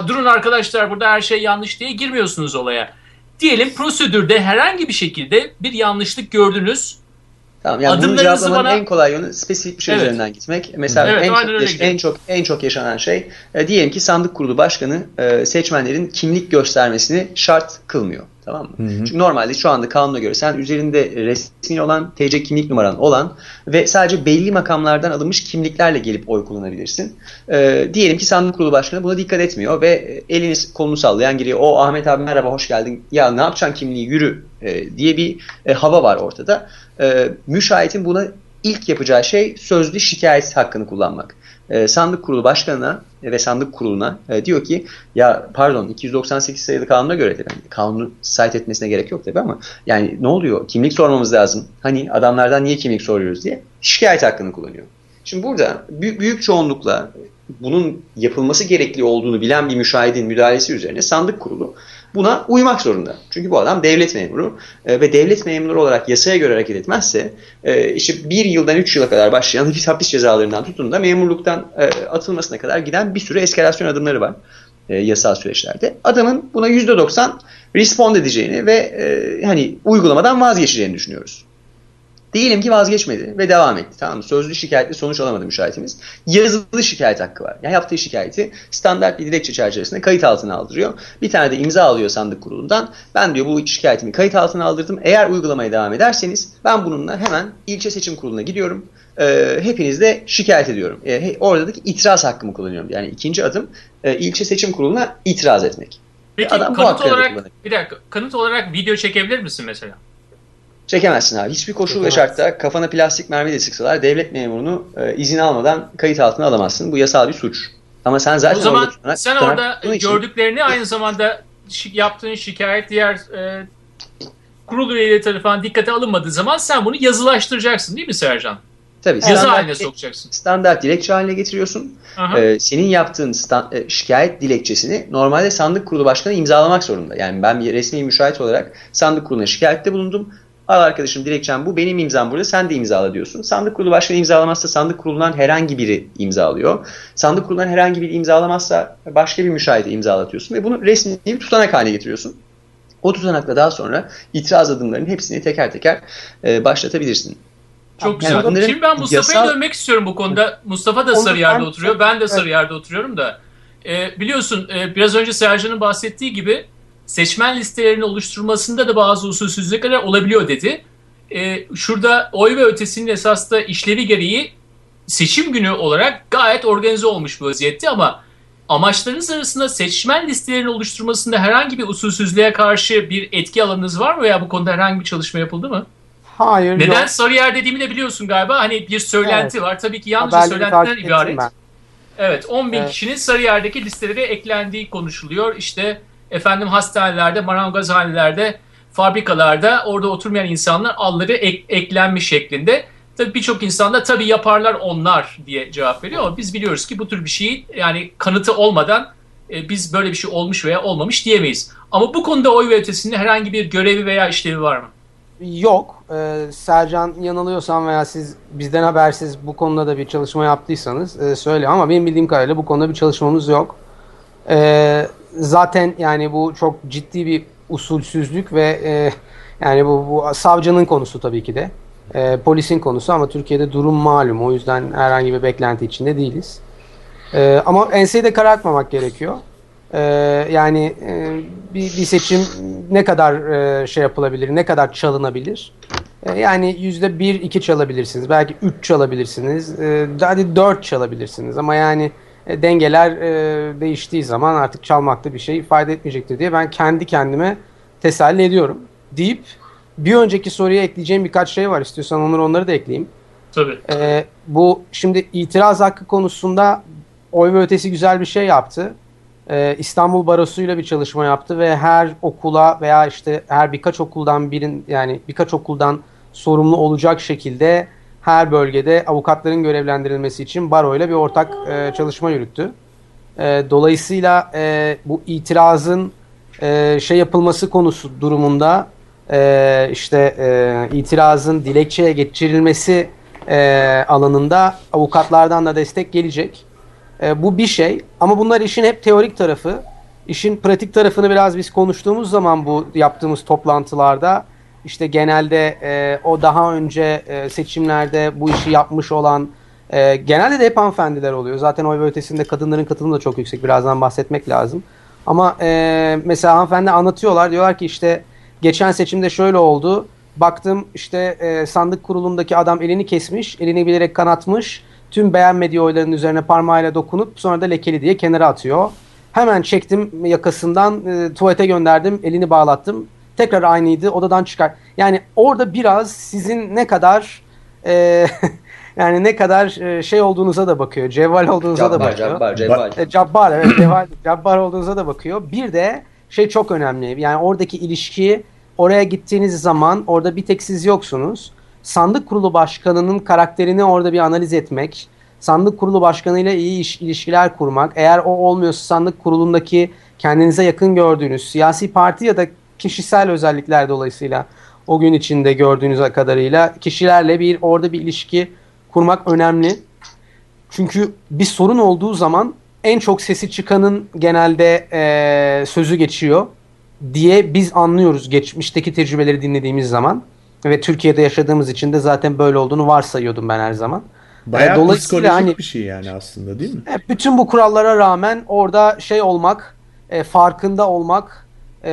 durun arkadaşlar burada her şey yanlış diye girmiyorsunuz olaya. Diyelim prosedürde herhangi bir şekilde bir yanlışlık gördünüz Tamam yani bunu cevaplamanın bana... en kolay yolu spesifik bir şey evet. üzerinden gitmek. Mesela evet, en, çok yaş- en çok en çok yaşanan şey e, diyelim ki sandık kurulu başkanı e, seçmenlerin kimlik göstermesini şart kılmıyor. Tamam mı? Hı hı. Çünkü normalde şu anda kanuna göre sen üzerinde resmi olan TC kimlik numaran olan ve sadece belli makamlardan alınmış kimliklerle gelip oy kullanabilirsin. Ee, diyelim ki sandık kurulu başkanı buna dikkat etmiyor ve elini kolunu sallayan giriyor. O Ahmet abi merhaba hoş geldin. Ya ne yapacaksın kimliği yürü e, diye bir e, hava var ortada. E, müşahitin buna ilk yapacağı şey sözlü şikayet hakkını kullanmak. E, sandık kurulu başkanına ve sandık kuruluna e, diyor ki ya pardon 298 sayılı kanuna göre de yani kanunu site etmesine gerek yok tabi ama yani ne oluyor? Kimlik sormamız lazım. Hani adamlardan niye kimlik soruyoruz? diye şikayet hakkını kullanıyor. Şimdi burada büyük, büyük çoğunlukla bunun yapılması gerekli olduğunu bilen bir müşahidin müdahalesi üzerine sandık kurulu buna uymak zorunda. Çünkü bu adam devlet memuru e, ve devlet memuru olarak yasaya göre hareket etmezse e, işte bir yıldan üç yıla kadar başlayan [LAUGHS] hapis, cezalarından tutun da memurluktan e, atılmasına kadar giden bir sürü eskalasyon adımları var yasal süreçlerde. Adamın buna %90 respond edeceğini ve hani uygulamadan vazgeçeceğini düşünüyoruz. Diyelim ki vazgeçmedi ve devam etti. Tamam mı? Sözlü şikayetle sonuç alamadı müşahitimiz. Yazılı şikayet hakkı var. Yani yaptığı şikayeti standart bir dilekçe çerçevesinde kayıt altına aldırıyor. Bir tane de imza alıyor sandık kurulundan. Ben diyor bu şikayetimi kayıt altına aldırdım. Eğer uygulamaya devam ederseniz ben bununla hemen ilçe seçim kuruluna gidiyorum. E, hepiniz de şikayet ediyorum. E, oradaki itiraz hakkımı kullanıyorum. Yani ikinci adım e, ilçe seçim kuruluna itiraz etmek. Peki Adam kanıt olarak bir dakika kanıt olarak video çekebilir misin mesela? Çekemezsin abi. Hiçbir koşul ve şartta kafana plastik mermi de sıksalar devlet memurunu e, izin almadan kayıt altına alamazsın. Bu yasal bir suç. Ama sen zaten o zaman orada tutanak, sen orada gördüklerini aynı zamanda yaptığın şikayet diğer e, kurul üyeleri tarafından dikkate alınmadığı zaman sen bunu yazılaştıracaksın değil mi Sercan? Tabii. Yazı standart, haline sokacaksın. Standart dilekçe haline getiriyorsun. Ee, senin yaptığın stand, e, şikayet dilekçesini normalde sandık kurulu başkanı imzalamak zorunda. Yani ben bir resmi müşahit olarak sandık kuruluna şikayette bulundum. Al arkadaşım dilekçem bu. Benim imzam burada. Sen de imzala diyorsun. Sandık kurulu başkanı imzalamazsa sandık kurulundan herhangi biri imzalıyor. Sandık kurulundan herhangi biri imzalamazsa başka bir müşahide imzalatıyorsun ve bunu resmi bir tutanak haline getiriyorsun. O tutanakla daha sonra itiraz adımlarının hepsini teker teker e, başlatabilirsin. Çok güzel. Yani Şimdi ben Mustafa'ya yasal... dönmek istiyorum bu konuda. Mustafa da Sarıyer'de oturuyor. Ben de Sarıyer'de oturuyorum da. E, biliyorsun e, biraz önce Sercan'ın bahsettiği gibi seçmen listelerini oluşturmasında da bazı usulsüzlükler olabiliyor dedi. E, şurada oy ve ötesinin esas da işlevi gereği seçim günü olarak gayet organize olmuş bir vaziyette ama amaçlarınız arasında seçmen listelerini oluşturmasında herhangi bir usulsüzlüğe karşı bir etki alanınız var mı veya bu konuda herhangi bir çalışma yapıldı mı? Hayır Neden yok. Sarıyer dediğimi de biliyorsun galiba. Hani bir söylenti evet. var. Tabii ki yalnızca söylentiden ibaret. Evet 10 bin evet. kişinin Sarıyer'deki listelere eklendiği konuşuluyor. İşte efendim hastanelerde, marangozhanelerde, fabrikalarda orada oturmayan insanlar alları ek, eklenmiş şeklinde. Tabii birçok insan da tabii yaparlar onlar diye cevap veriyor ama biz biliyoruz ki bu tür bir şeyi yani kanıtı olmadan e, biz böyle bir şey olmuş veya olmamış diyemeyiz. Ama bu konuda oy ve ötesinde herhangi bir görevi veya işlevi var mı? Yok. Ee, Sercan yanılıyorsam veya siz bizden habersiz bu konuda da bir çalışma yaptıysanız e, söyle ama benim bildiğim kadarıyla bu konuda bir çalışmamız yok. Ee, zaten yani bu çok ciddi bir usulsüzlük ve e, yani bu, bu savcının konusu tabii ki de. E, polisin konusu ama Türkiye'de durum malum. O yüzden herhangi bir beklenti içinde değiliz. E, ama enseyi de karartmamak gerekiyor. E, yani e, bir, bir seçim ne kadar e, şey yapılabilir, ne kadar çalınabilir? E, yani yüzde bir, iki çalabilirsiniz. Belki üç çalabilirsiniz. E, hadi dört çalabilirsiniz. Ama yani e, dengeler e, değiştiği zaman artık çalmakta bir şey ifade etmeyecektir diye ben kendi kendime teselli ediyorum deyip bir önceki soruya ekleyeceğim birkaç şey var. İstiyorsan onları onları da ekleyeyim. Tabii. E, bu şimdi itiraz hakkı konusunda oy ve ötesi güzel bir şey yaptı. E, İstanbul Barosu'yla bir çalışma yaptı ve her okula veya işte her birkaç okuldan birin yani birkaç okuldan sorumlu olacak şekilde her bölgede avukatların görevlendirilmesi için baro ile bir ortak e, çalışma yürüttü. E, dolayısıyla e, bu itirazın e, şey yapılması konusu durumunda e, işte e, itirazın dilekçeye geçirilmesi e, alanında avukatlardan da destek gelecek. E, bu bir şey ama bunlar işin hep teorik tarafı. İşin pratik tarafını biraz biz konuştuğumuz zaman bu yaptığımız toplantılarda işte genelde e, o daha önce e, seçimlerde bu işi yapmış olan e, genelde de hep hanımefendiler oluyor. Zaten oy ötesinde kadınların katılımı da çok yüksek. Birazdan bahsetmek lazım. Ama e, mesela hanımefendi anlatıyorlar. Diyorlar ki işte geçen seçimde şöyle oldu. Baktım işte e, sandık kurulundaki adam elini kesmiş. Elini bilerek kanatmış. Tüm beğenmediği oyların üzerine parmağıyla dokunup sonra da lekeli diye kenara atıyor. Hemen çektim yakasından e, tuvalete gönderdim. Elini bağlattım tekrar aynıydı odadan çıkar. Yani orada biraz sizin ne kadar e, [LAUGHS] yani ne kadar e, şey olduğunuza da bakıyor. Cevval olduğunuza cabbar, da bakıyor. Cabbar, cevval. E, cabbar evet [CLEARS THROAT] cevval, cabbar olduğunuza da bakıyor. Bir de şey çok önemli. Yani oradaki ilişki oraya gittiğiniz zaman orada bir tek siz yoksunuz. Sandık kurulu başkanının karakterini orada bir analiz etmek, sandık kurulu başkanıyla iyi iş, ilişkiler kurmak, eğer o olmuyorsa sandık kurulundaki kendinize yakın gördüğünüz siyasi parti ya da kişisel özellikler dolayısıyla o gün içinde gördüğünüz kadarıyla kişilerle bir orada bir ilişki kurmak önemli. Çünkü bir sorun olduğu zaman en çok sesi çıkanın genelde e, sözü geçiyor diye biz anlıyoruz geçmişteki tecrübeleri dinlediğimiz zaman ve Türkiye'de yaşadığımız için de zaten böyle olduğunu varsayıyordum ben her zaman. Bayağı Dolayısıyla hani, bir şey yani aslında değil mi? Bütün bu kurallara rağmen orada şey olmak, e, farkında olmak, e,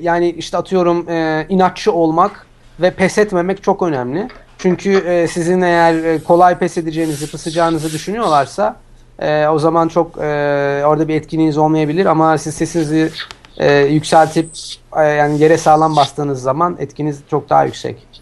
yani işte atıyorum e, inatçı olmak ve pes etmemek çok önemli. Çünkü e, sizin eğer e, kolay pes edeceğinizi, pısacağınızı düşünüyorlarsa e, o zaman çok e, orada bir etkinliğiniz olmayabilir ama siz sesinizi e, yükseltip e, yani yere sağlam bastığınız zaman etkiniz çok daha yüksek.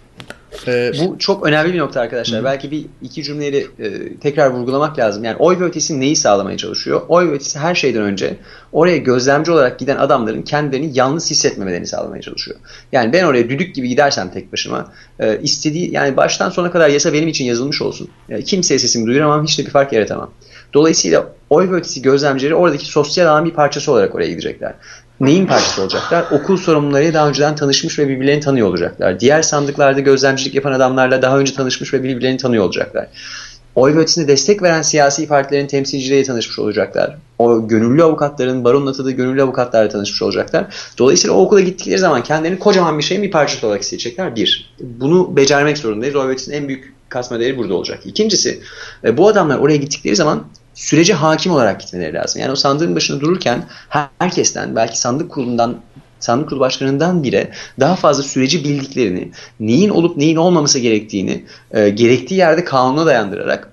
Ee, bu çok önemli bir nokta arkadaşlar. Hı. Belki bir iki cümleyle e, tekrar vurgulamak lazım. Yani oy ve ötesi neyi sağlamaya çalışıyor? Oy ve ötesi her şeyden önce oraya gözlemci olarak giden adamların kendilerini yalnız hissetmemelerini sağlamaya çalışıyor. Yani ben oraya düdük gibi gidersem tek başıma e, istediği yani baştan sona kadar yasa benim için yazılmış olsun. Yani kimseye sesimi duyuramam, hiç de bir fark yaratamam. Dolayısıyla oy ve ötesi gözlemcileri oradaki sosyal ağın bir parçası olarak oraya gidecekler neyin parçası olacaklar? Okul sorumluları daha önceden tanışmış ve birbirlerini tanıyor olacaklar. Diğer sandıklarda gözlemcilik yapan adamlarla daha önce tanışmış ve birbirlerini tanıyor olacaklar. Oy ve ötesine destek veren siyasi partilerin temsilcileriyle tanışmış olacaklar. O gönüllü avukatların, baronun atadığı gönüllü avukatlarla tanışmış olacaklar. Dolayısıyla o okula gittikleri zaman kendilerini kocaman bir şeyin bir parçası olarak hissedecekler. Bir, bunu becermek zorundayız. Oy ve ötesinin en büyük kasma değeri burada olacak. İkincisi, e, bu adamlar oraya gittikleri zaman sürece hakim olarak gitmeleri lazım. Yani o sandığın başında dururken herkesten belki sandık kurulundan sandık kurulu başkanından bile daha fazla süreci bildiklerini, neyin olup neyin olmaması gerektiğini e, gerektiği yerde kanuna dayandırarak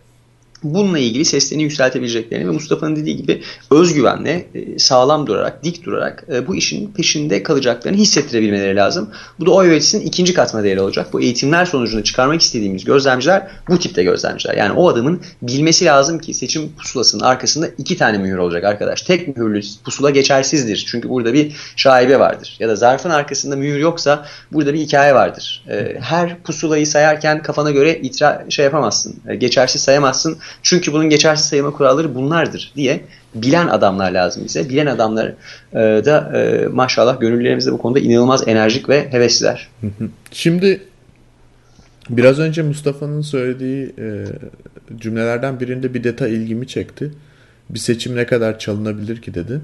bununla ilgili seslerini yükseltebileceklerini ve Mustafa'nın dediği gibi özgüvenle e, sağlam durarak, dik durarak e, bu işin peşinde kalacaklarını hissettirebilmeleri lazım. Bu da öğretisinin ikinci katma değeri olacak. Bu eğitimler sonucunda çıkarmak istediğimiz gözlemciler bu tipte gözlemciler. Yani o adamın bilmesi lazım ki seçim pusulasının arkasında iki tane mühür olacak arkadaş. Tek mühürlü pusula geçersizdir. Çünkü burada bir şaibe vardır. Ya da zarfın arkasında mühür yoksa burada bir hikaye vardır. E, her pusulayı sayarken kafana göre itra şey yapamazsın. Geçersiz sayamazsın çünkü bunun geçersiz sayılma kuralları bunlardır diye bilen adamlar lazım bize. Bilen adamlar e, da e, maşallah gönüllerimizde bu konuda inanılmaz enerjik ve hevesliler. [LAUGHS] Şimdi biraz önce Mustafa'nın söylediği e, cümlelerden birinde bir detay ilgimi çekti. Bir seçim ne kadar çalınabilir ki dedi.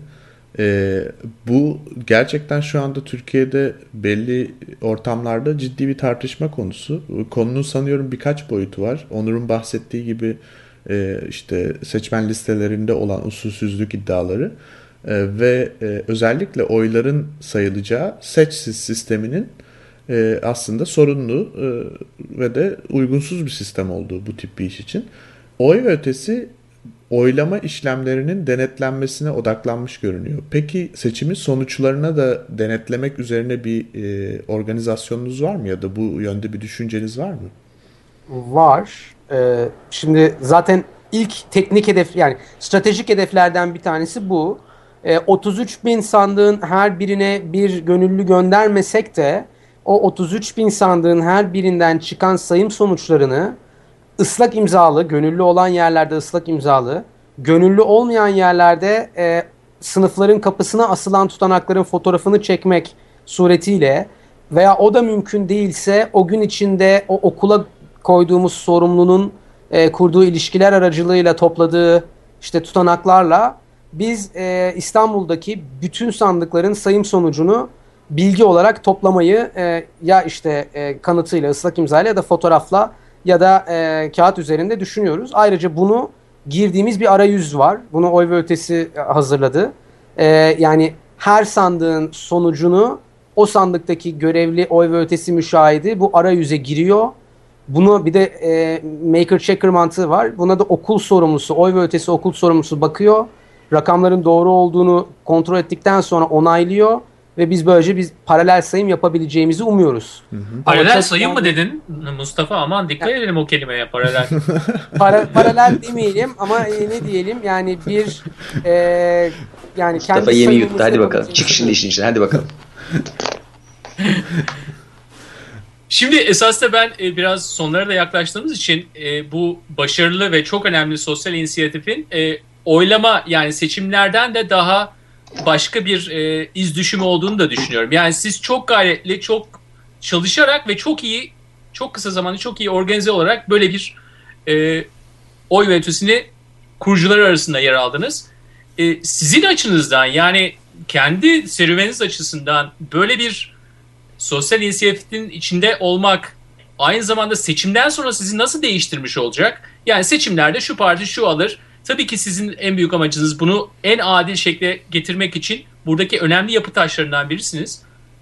E, bu gerçekten şu anda Türkiye'de belli ortamlarda ciddi bir tartışma konusu. Konunun sanıyorum birkaç boyutu var. Onur'un bahsettiği gibi e, işte seçmen listelerinde olan usulsüzlük iddiaları e, ve e, özellikle oyların sayılacağı seçsiz sisteminin aslında sorunlu ve de uygunsuz bir sistem olduğu bu tip bir iş için. Oy ve ötesi oylama işlemlerinin denetlenmesine odaklanmış görünüyor. Peki seçimin sonuçlarına da denetlemek üzerine bir e, organizasyonunuz var mı ya da bu yönde bir düşünceniz var mı? Var. Ee, şimdi zaten ilk teknik hedef yani stratejik hedeflerden bir tanesi bu. Ee, 33 bin sandığın her birine bir gönüllü göndermesek de o 33 bin sandığın her birinden çıkan sayım sonuçlarını ıslak imzalı, gönüllü olan yerlerde ıslak imzalı, gönüllü olmayan yerlerde e, sınıfların kapısına asılan tutanakların fotoğrafını çekmek suretiyle veya o da mümkün değilse o gün içinde o okula koyduğumuz sorumlunun e, kurduğu ilişkiler aracılığıyla topladığı işte tutanaklarla biz e, İstanbul'daki bütün sandıkların sayım sonucunu bilgi olarak toplamayı e, ya işte e, kanıtıyla, ıslak imzayla ya da fotoğrafla ya da e, kağıt üzerinde düşünüyoruz. Ayrıca bunu girdiğimiz bir arayüz var. Bunu oy ve ötesi hazırladı. E, yani her sandığın sonucunu o sandıktaki görevli oy ve ötesi müşahidi bu arayüze giriyor bunu bir de e, maker checker mantığı var. Buna da okul sorumlusu, oy ve ötesi okul sorumlusu bakıyor. Rakamların doğru olduğunu kontrol ettikten sonra onaylıyor ve biz böylece biz paralel sayım yapabileceğimizi umuyoruz. Hı hı. Paralel sayım mı dedin Mustafa? Aman dikkat ya. edelim o kelimeye paralel. [LAUGHS] Para, paralel demeyelim ama e, ne diyelim yani bir e, yani Mustafa kendi yemi yuttu hadi bakalım. Çık şimdi işin içine hadi bakalım. [LAUGHS] Şimdi esas da ben e, biraz sonlara da yaklaştığımız için e, bu başarılı ve çok önemli sosyal inisiyatifin e, oylama yani seçimlerden de daha başka bir iz düşümü olduğunu da düşünüyorum. Yani siz çok gayretli, çok çalışarak ve çok iyi, çok kısa zamanda çok iyi organize olarak böyle bir oy ve ötesini kurucuları arasında yer aldınız. Sizin açınızdan yani kendi serüveniniz açısından böyle bir sosyal inisiyatifin içinde olmak aynı zamanda seçimden sonra sizi nasıl değiştirmiş olacak? Yani seçimlerde şu parti şu alır. Tabii ki sizin en büyük amacınız bunu en adil şekle getirmek için buradaki önemli yapı taşlarından birisiniz.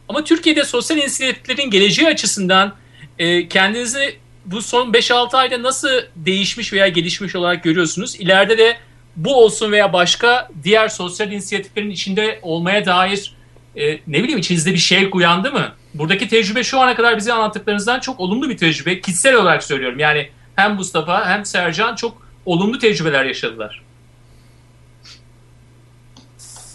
Ama Türkiye'de sosyal inisiyatiflerin geleceği açısından e, kendinizi bu son 5-6 ayda nasıl değişmiş veya gelişmiş olarak görüyorsunuz? İleride de bu olsun veya başka diğer sosyal inisiyatiflerin içinde olmaya dair e, ne bileyim içinizde bir şey uyandı mı? Buradaki tecrübe şu ana kadar bize anlattıklarınızdan çok olumlu bir tecrübe. Kişisel olarak söylüyorum. Yani hem Mustafa hem Sercan çok olumlu tecrübeler yaşadılar.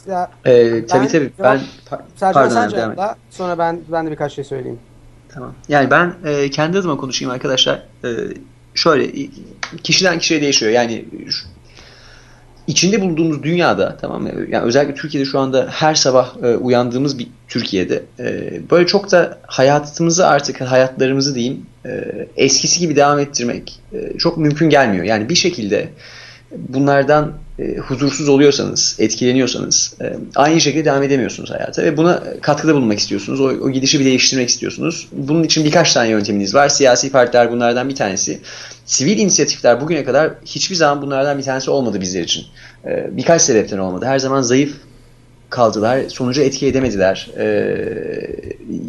Ya, ee, tabii ben, tabii ben par Sercan pardon, sen cevapla sonra ben ben de birkaç şey söyleyeyim. Tamam. Yani ben e, kendi adıma konuşayım arkadaşlar. E, şöyle kişiden kişiye değişiyor. Yani içinde bulunduğumuz dünyada tamam mı? Yani özellikle Türkiye'de şu anda her sabah e, uyandığımız bir Türkiye'de e, böyle çok da hayatımızı artık hayatlarımızı diyeyim e, eskisi gibi devam ettirmek e, çok mümkün gelmiyor. Yani bir şekilde bunlardan e, huzursuz oluyorsanız, etkileniyorsanız e, aynı şekilde devam edemiyorsunuz hayata ve buna katkıda bulunmak istiyorsunuz. O, o gidişi bir değiştirmek istiyorsunuz. Bunun için birkaç tane yönteminiz var. Siyasi partiler bunlardan bir tanesi. Sivil inisiyatifler bugüne kadar hiçbir zaman bunlardan bir tanesi olmadı bizler için. E, birkaç sebepten olmadı. Her zaman zayıf kaldılar. Sonucu etki edemediler.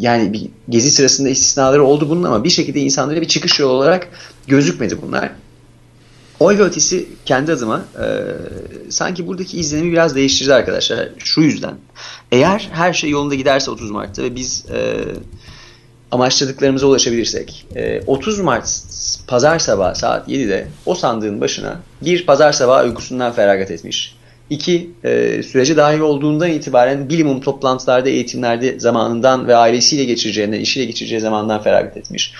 Yani bir gezi sırasında istisnaları oldu bunun ama bir şekilde insanlara bir çıkış yolu olarak gözükmedi bunlar. Oy ve kendi adıma e, sanki buradaki izlenimi biraz değiştirdi arkadaşlar. Şu yüzden. Eğer her şey yolunda giderse 30 Mart'ta ve biz e, amaçladıklarımıza ulaşabilirsek e, 30 Mart pazar sabahı saat 7'de o sandığın başına bir pazar sabahı uykusundan feragat etmiş. İki, e, sürece dahil olduğundan itibaren bilimum toplantılarda, eğitimlerde zamanından ve ailesiyle geçireceğinden, işiyle geçireceği zamandan feragat etmiş.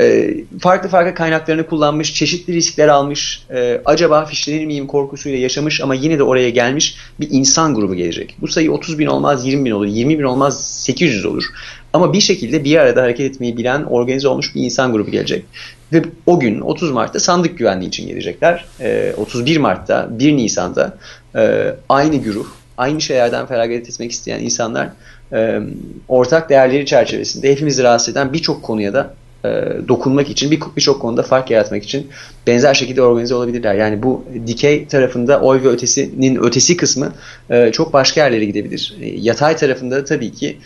E, farklı farklı kaynaklarını kullanmış, çeşitli riskler almış, e, acaba fişlenir miyim korkusuyla yaşamış ama yine de oraya gelmiş bir insan grubu gelecek. Bu sayı 30 bin olmaz 20 bin olur, 20 bin olmaz 800 olur. Ama bir şekilde bir arada hareket etmeyi bilen, organize olmuş bir insan grubu gelecek. Ve o gün 30 Mart'ta sandık güvenliği için gelecekler. E, 31 Mart'ta, 1 Nisan'da e, aynı güruh, aynı şeylerden feragat etmek isteyen insanlar e, ortak değerleri çerçevesinde hepimizi rahatsız eden birçok konuya da e, dokunmak için, birçok bir konuda fark yaratmak için benzer şekilde organize olabilirler. Yani bu dikey tarafında oy ve ötesinin ötesi kısmı e, çok başka yerlere gidebilir. E, yatay tarafında tabii ki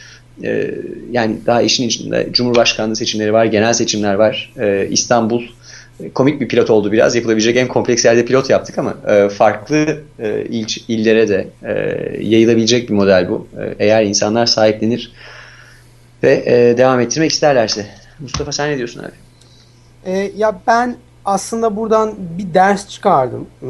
e, yani daha işin içinde Cumhurbaşkanlığı seçimleri var, genel seçimler var. E, İstanbul komik bir pilot oldu biraz. Yapılabilecek en kompleks yerde pilot yaptık ama e, farklı e, il, illere de e, yayılabilecek bir model bu. E, eğer insanlar sahiplenir ve e, devam ettirmek isterlerse. Mustafa sen ne diyorsun abi? E, ya ben aslında buradan bir ders çıkardım e,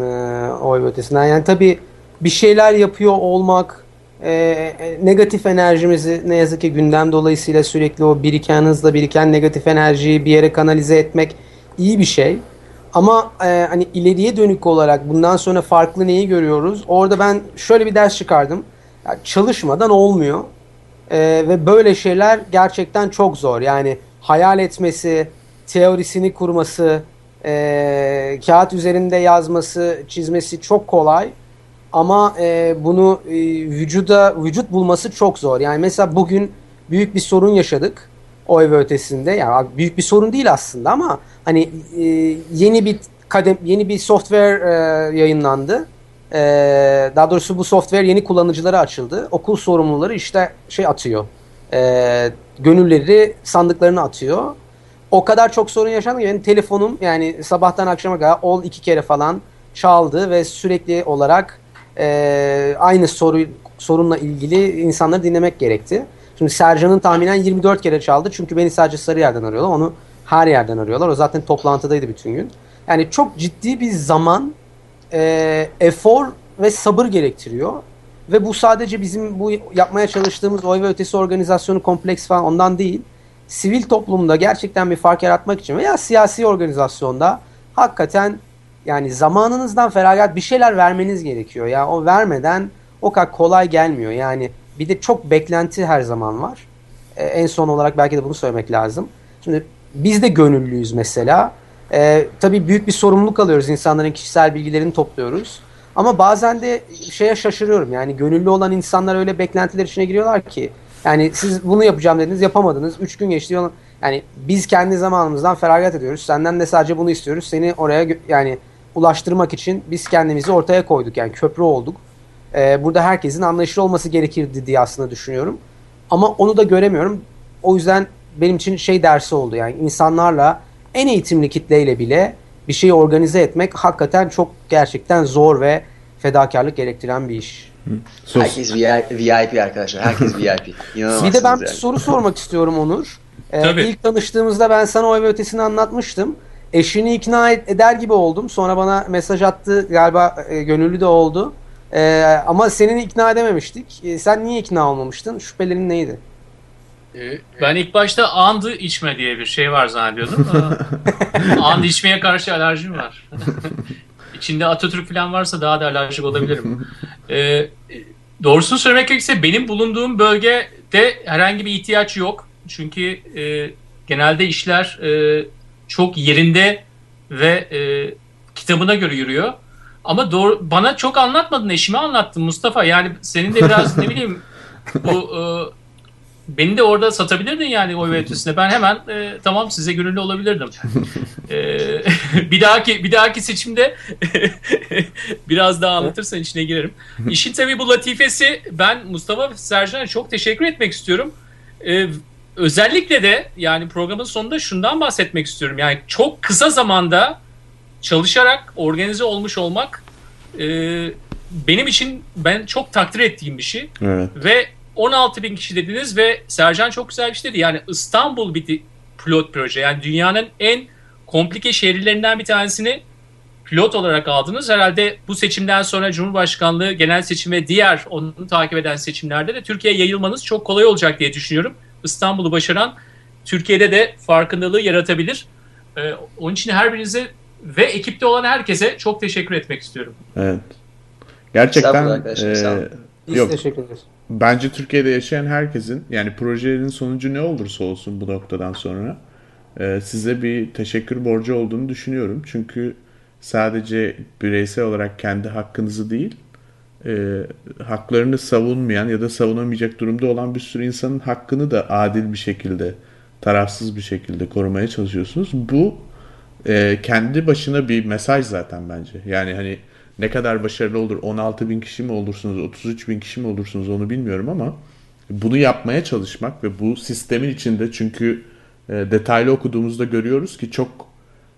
oy ötesinden. Yani tabii bir şeyler yapıyor olmak e, e, negatif enerjimizi ne yazık ki gündem dolayısıyla sürekli o biriken hızla biriken negatif enerjiyi bir yere kanalize etmek iyi bir şey. Ama e, hani ileriye dönük olarak bundan sonra farklı neyi görüyoruz? Orada ben şöyle bir ders çıkardım. Yani çalışmadan olmuyor. E, ve böyle şeyler gerçekten çok zor. Yani hayal etmesi, teorisini kurması, e, kağıt üzerinde yazması, çizmesi çok kolay. Ama e, bunu e, vücuda vücut bulması çok zor. Yani mesela bugün büyük bir sorun yaşadık oy ve ötesinde. Yani büyük bir sorun değil aslında ama hani e, yeni bir kadem yeni bir software e, yayınlandı. E, daha doğrusu bu software yeni kullanıcılara açıldı. Okul sorumluları işte şey atıyor. E, gönülleri sandıklarını atıyor. O kadar çok sorun yaşandı ki benim telefonum yani sabahtan akşama kadar ol iki kere falan çaldı ve sürekli olarak e, aynı soru sorunla ilgili insanları dinlemek gerekti. Şimdi Sercan'ın tahminen 24 kere çaldı çünkü beni sadece sarı yerden arıyorlar. Onu her yerden arıyorlar. O zaten toplantıdaydı bütün gün. Yani çok ciddi bir zaman, e, efor ve sabır gerektiriyor. Ve bu sadece bizim bu yapmaya çalıştığımız oy ve ötesi organizasyonu kompleks falan ondan değil. sivil toplumda gerçekten bir fark yaratmak için veya siyasi organizasyonda hakikaten yani zamanınızdan feragat bir şeyler vermeniz gerekiyor. Ya yani o vermeden o kadar kolay gelmiyor. Yani bir de çok beklenti her zaman var. Ee, en son olarak belki de bunu söylemek lazım. Şimdi biz de gönüllüyüz mesela. Ee, tabii büyük bir sorumluluk alıyoruz. İnsanların kişisel bilgilerini topluyoruz. Ama bazen de şeye şaşırıyorum. Yani gönüllü olan insanlar öyle beklentiler içine giriyorlar ki. Yani siz bunu yapacağım dediniz yapamadınız. Üç gün geçti. Yani biz kendi zamanımızdan feragat ediyoruz. Senden de sadece bunu istiyoruz. Seni oraya yani ulaştırmak için biz kendimizi ortaya koyduk. Yani köprü olduk. Ee, burada herkesin anlayışlı olması gerekirdi diye aslında düşünüyorum. Ama onu da göremiyorum. O yüzden benim için şey dersi oldu. Yani insanlarla en eğitimli kitleyle bile bir şeyi organize etmek hakikaten çok gerçekten zor ve fedakarlık gerektiren bir iş. Sos. Herkes VIP arkadaşlar. Herkes VIP. [LAUGHS] bir de ben yani. bir soru sormak istiyorum Onur. Ee, Tabii. İlk tanıştığımızda ben sana oy ve ötesini anlatmıştım. Eşini ikna eder gibi oldum. Sonra bana mesaj attı. Galiba e, gönüllü de oldu. E, ama senin ikna edememiştik. E, sen niye ikna olmamıştın? Şüphelerin neydi? Ee, ben ilk başta andı içme diye bir şey var zannediyordum. [LAUGHS] and içmeye karşı alerjim var. [LAUGHS] İçinde Atatürk falan varsa daha da alerjik olabilirim. Ee, doğrusunu söylemek gerekirse benim bulunduğum bölgede herhangi bir ihtiyaç yok. Çünkü e, genelde işler e, çok yerinde ve e, kitabına göre yürüyor. Ama doğru, bana çok anlatmadın, eşime anlattın Mustafa. Yani senin de biraz ne bileyim [LAUGHS] bu e, beni de orada satabilirdin yani oy ötesine. Ben hemen e, tamam size gönüllü olabilirdim. [LAUGHS] e, [LAUGHS] bir dahaki bir dahaki seçimde [LAUGHS] biraz daha anlatırsan içine girerim. İşin tabii bu latifesi ben Mustafa Sercan'a çok teşekkür etmek istiyorum. E, özellikle de yani programın sonunda şundan bahsetmek istiyorum. Yani çok kısa zamanda çalışarak organize olmuş olmak e, benim için ben çok takdir ettiğim bir şey. Evet. Ve 16 bin kişi dediniz ve Sercan çok güzel bir şey dedi. Yani İstanbul bir pilot proje. Yani dünyanın en komplike şehirlerinden bir tanesini pilot olarak aldınız. Herhalde bu seçimden sonra Cumhurbaşkanlığı genel seçim ve diğer onu takip eden seçimlerde de Türkiye'ye yayılmanız çok kolay olacak diye düşünüyorum. İstanbul'u başaran Türkiye'de de farkındalığı yaratabilir. Ee, onun için her birinize ve ekipte olan herkese çok teşekkür etmek istiyorum. Evet. Gerçekten e, yok. teşekkür ederiz. Bence Türkiye'de yaşayan herkesin yani projelerin sonucu ne olursa olsun bu noktadan sonra e, size bir teşekkür borcu olduğunu düşünüyorum. Çünkü sadece bireysel olarak kendi hakkınızı değil e, haklarını savunmayan ya da savunamayacak durumda olan bir sürü insanın hakkını da adil bir şekilde tarafsız bir şekilde korumaya çalışıyorsunuz. Bu e, kendi başına bir mesaj zaten bence. Yani hani ne kadar başarılı olur 16 bin kişi mi olursunuz 33 bin kişi mi olursunuz onu bilmiyorum ama bunu yapmaya çalışmak ve bu sistemin içinde çünkü e, detaylı okuduğumuzda görüyoruz ki çok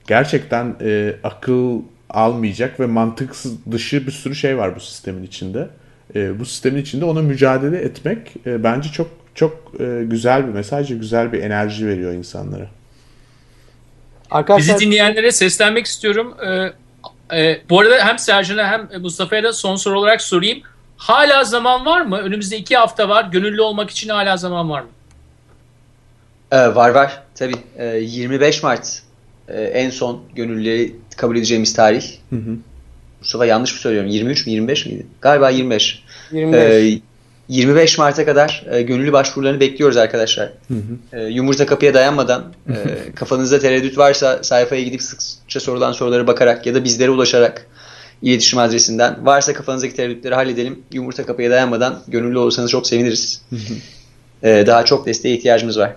gerçekten e, akıl almayacak ve mantıksız dışı bir sürü şey var bu sistemin içinde. E, bu sistemin içinde ona mücadele etmek e, bence çok çok e, güzel bir mesaj ve güzel bir enerji veriyor insanlara. Arkadaşlar... Bizi dinleyenlere seslenmek istiyorum. Ee, e, bu arada hem Sercan'a hem Mustafa'ya da son soru olarak sorayım. Hala zaman var mı? Önümüzde iki hafta var. Gönüllü olmak için hala zaman var mı? Ee, var var. Tabii. Ee, 25 Mart e, en son gönüllüleri kabul edeceğimiz tarih. Hı hı. Mustafa yanlış mı söylüyorum? 23 mi 25 miydi? Galiba 25. 25. Ee, 25 Mart'a kadar e, gönüllü başvurularını bekliyoruz arkadaşlar. Hı hı. E, yumurta kapıya dayanmadan e, kafanızda tereddüt varsa sayfaya gidip sıkça sorulan sorulara bakarak ya da bizlere ulaşarak iletişim adresinden varsa kafanızdaki tereddütleri halledelim. Yumurta kapıya dayanmadan gönüllü olursanız çok seviniriz. e, daha çok desteğe ihtiyacımız var.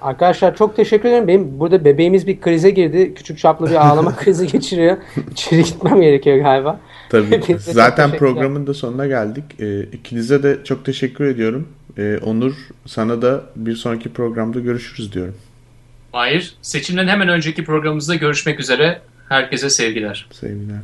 Arkadaşlar çok teşekkür ederim. Benim burada bebeğimiz bir krize girdi. Küçük çaplı bir ağlama [LAUGHS] krizi geçiriyor. İçeri gitmem gerekiyor galiba. Tabii. Zaten programın da sonuna geldik. İkinize de çok teşekkür ediyorum. Ee, Onur sana da bir sonraki programda görüşürüz diyorum. Hayır. Seçimden hemen önceki programımızda görüşmek üzere. Herkese sevgiler. Sevgiler.